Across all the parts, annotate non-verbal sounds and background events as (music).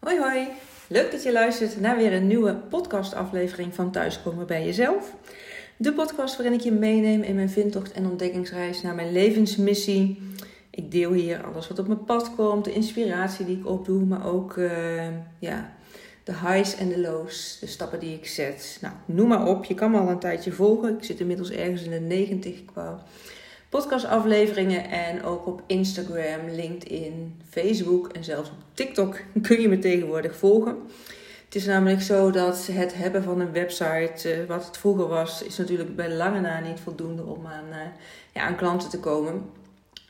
Hoi hoi, leuk dat je luistert naar weer een nieuwe podcastaflevering van Thuiskomen bij Jezelf. De podcast waarin ik je meeneem in mijn vindtocht en ontdekkingsreis naar mijn levensmissie. Ik deel hier alles wat op mijn pad komt, de inspiratie die ik opdoe, maar ook uh, ja, de highs en de lows, de stappen die ik zet. Nou, noem maar op, je kan me al een tijdje volgen. Ik zit inmiddels ergens in de 90 qua podcastafleveringen en ook op Instagram, LinkedIn, Facebook en zelfs op TikTok (laughs) kun je me tegenwoordig volgen. Het is namelijk zo dat het hebben van een website, uh, wat het vroeger was, is natuurlijk bij lange na niet voldoende om aan, uh, ja, aan klanten te komen.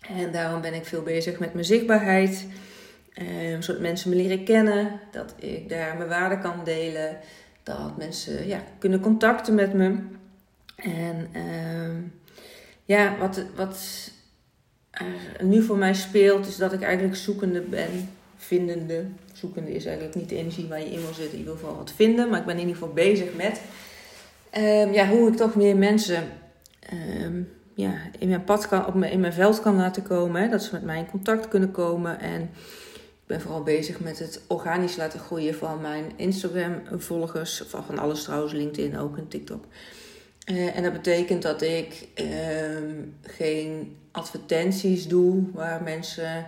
En daarom ben ik veel bezig met mijn zichtbaarheid. Um, zodat mensen me leren kennen, dat ik daar mijn waarde kan delen, dat mensen ja, kunnen contacten met me. En uh, ja, wat, wat er nu voor mij speelt, is dat ik eigenlijk zoekende ben, vindende. Zoekende is eigenlijk niet de energie waar je in wil zitten, je wil vooral wat vinden, maar ik ben in ieder geval bezig met um, ja, hoe ik toch meer mensen um, ja, in mijn pad kan, op mijn, in mijn veld kan laten komen. Hè, dat ze met mij in contact kunnen komen. En ik ben vooral bezig met het organisch laten groeien van mijn Instagram-volgers. Van alles trouwens, LinkedIn ook en TikTok. Uh, en dat betekent dat ik uh, geen advertenties doe waar mensen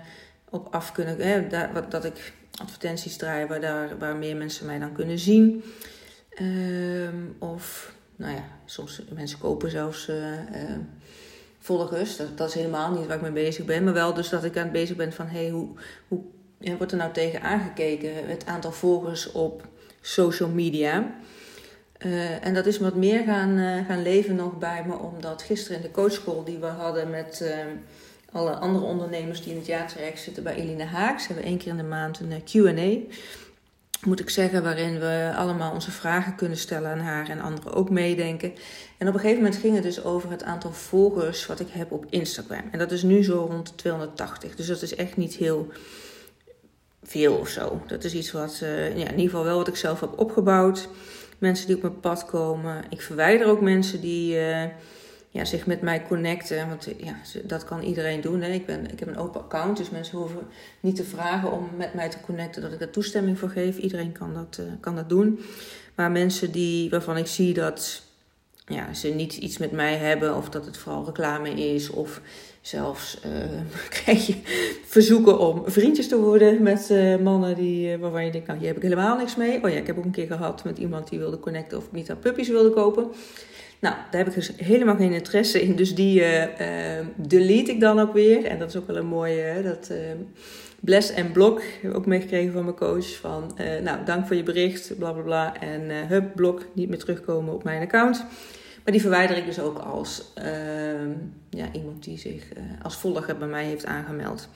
op af kunnen. Hè, dat, dat ik advertenties draai waar, daar, waar meer mensen mij dan kunnen zien. Uh, of, nou ja, soms mensen kopen zelfs uh, volgers. Dat, dat, is helemaal niet waar ik mee bezig ben. Maar wel dus dat ik aan het bezig ben van hé, hey, hoe, hoe wordt er nou tegen aangekeken? Het aantal volgers op social media. Uh, en dat is wat meer gaan, uh, gaan leven nog bij me, omdat gisteren in de coachschool die we hadden met uh, alle andere ondernemers die in het jaartraject zitten bij Eline Haaks, hebben één keer in de maand een QA. Moet ik zeggen, waarin we allemaal onze vragen kunnen stellen aan haar en anderen ook meedenken. En op een gegeven moment ging het dus over het aantal volgers wat ik heb op Instagram. En dat is nu zo rond 280. Dus dat is echt niet heel veel of zo. Dat is iets wat, ja, in ieder geval wel wat ik zelf heb opgebouwd mensen die op mijn pad komen. Ik verwijder ook mensen die uh, ja, zich met mij connecten. Want ja, dat kan iedereen doen. Hè. Ik, ben, ik heb een open account, dus mensen hoeven niet te vragen om met mij te connecten dat ik daar toestemming voor geef. Iedereen kan dat, uh, kan dat doen. Maar mensen die, waarvan ik zie dat ja, ze niet iets met mij hebben, of dat het vooral reclame is, of zelfs uh, (laughs) krijg je verzoeken om vriendjes te worden met uh, mannen die, uh, waarvan je denkt, nou hier heb ik helemaal niks mee. Oh ja, ik heb ook een keer gehad met iemand die wilde connecten of aan puppies wilde kopen. Nou, daar heb ik dus helemaal geen interesse in. Dus die delete ik dan ook weer. En dat is ook wel een mooie, dat bless en blok heb ik ook meegekregen van mijn coach. Van, nou, dank voor je bericht, bla bla bla. En hup, blok, niet meer terugkomen op mijn account. Maar die verwijder ik dus ook als uh, ja, iemand die zich uh, als volger bij mij heeft aangemeld.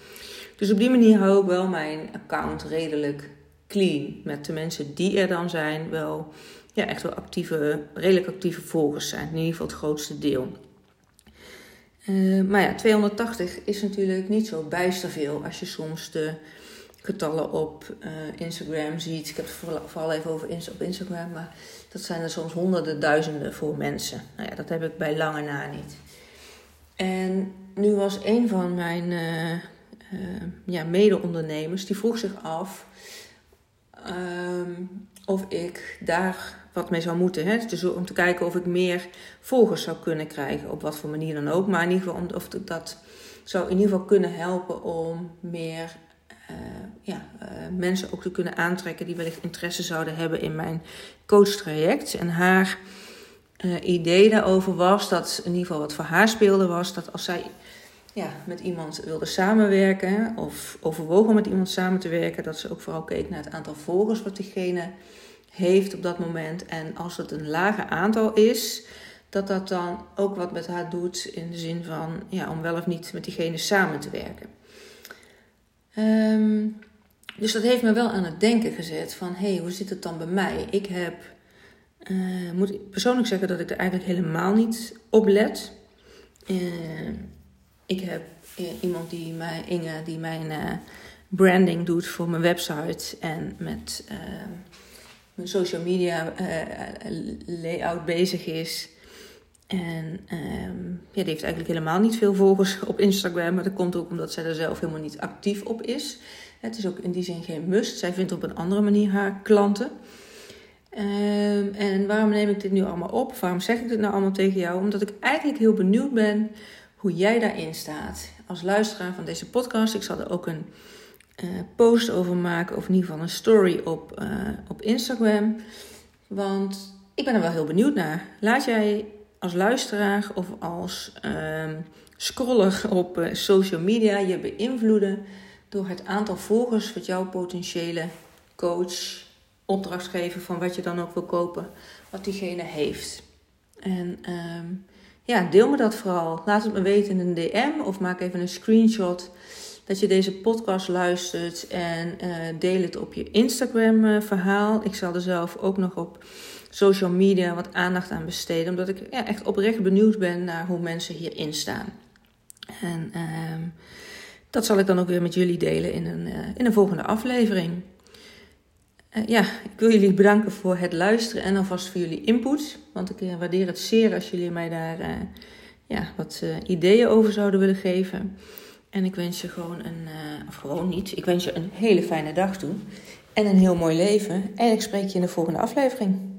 Dus op die manier hou ik wel mijn account redelijk clean. Met de mensen die er dan zijn, wel ja, echt wel actieve, redelijk actieve volgers zijn. In ieder geval het grootste deel. Uh, maar ja, 280 is natuurlijk niet zo bijster veel als je soms de getallen op uh, Instagram ziet. Ik heb het vooral even over op Instagram, maar dat zijn er soms honderden, duizenden voor mensen. Nou ja, dat heb ik bij lange na niet. En nu was een van mijn uh, ja, mede-ondernemers, die vroeg zich af um, of ik daar wat mee zou moeten. Hè? Dus om te kijken of ik meer volgers zou kunnen krijgen, op wat voor manier dan ook. Maar in ieder geval, of dat zou in ieder geval kunnen helpen om meer uh, ja, uh, mensen ook te kunnen aantrekken die wellicht interesse zouden hebben in mijn coachtraject. En haar uh, idee daarover was dat, in ieder geval wat voor haar speelde, was dat als zij ja, met iemand wilde samenwerken of overwogen om met iemand samen te werken, dat ze ook vooral keek naar het aantal volgers wat diegene heeft op dat moment. En als het een lager aantal is, dat dat dan ook wat met haar doet in de zin van ja, om wel of niet met diegene samen te werken. Um, dus dat heeft me wel aan het denken gezet van hé, hey, hoe zit het dan bij mij? Ik heb, uh, moet persoonlijk zeggen dat ik er eigenlijk helemaal niet op let. Uh, ik heb uh, iemand die mij, Inge, die mijn branding doet voor mijn website en met mijn social media layout bezig is. En um, ja, die heeft eigenlijk helemaal niet veel volgers (laughs) op Instagram. Maar dat komt ook omdat zij er zelf helemaal niet actief op is. Het is ook in die zin geen must. Zij vindt op een andere manier haar klanten. Ehm, en waarom neem ik dit nu allemaal op? Waarom zeg ik dit nou allemaal tegen jou? Omdat ik eigenlijk heel benieuwd ben hoe jij daarin staat. Als luisteraar van deze podcast. Ik zal er ook een uh, post over maken. Of in ieder geval een story op, uh, op Instagram. Want ik ben er wel heel benieuwd naar. Laat jij als luisteraar of als uh, scroller op uh, social media je beïnvloeden door het aantal volgers wat jouw potentiële coach, opdrachtgever van wat je dan ook wil kopen, wat diegene heeft. En um, ja, deel me dat vooral. Laat het me weten in een DM of maak even een screenshot dat je deze podcast luistert en uh, deel het op je Instagram uh, verhaal. Ik zal er zelf ook nog op social media wat aandacht aan besteden, omdat ik ja, echt oprecht benieuwd ben naar hoe mensen hierin staan. En uh, dat zal ik dan ook weer met jullie delen in een, uh, in een volgende aflevering. ja, ik wil jullie bedanken voor het luisteren en alvast voor jullie input. Want ik waardeer het zeer als jullie mij daar ja, wat ideeën over zouden willen geven. En ik wens je gewoon een, of gewoon niet, ik wens je een hele fijne dag toe. En een heel mooi leven. En ik spreek je in de volgende aflevering.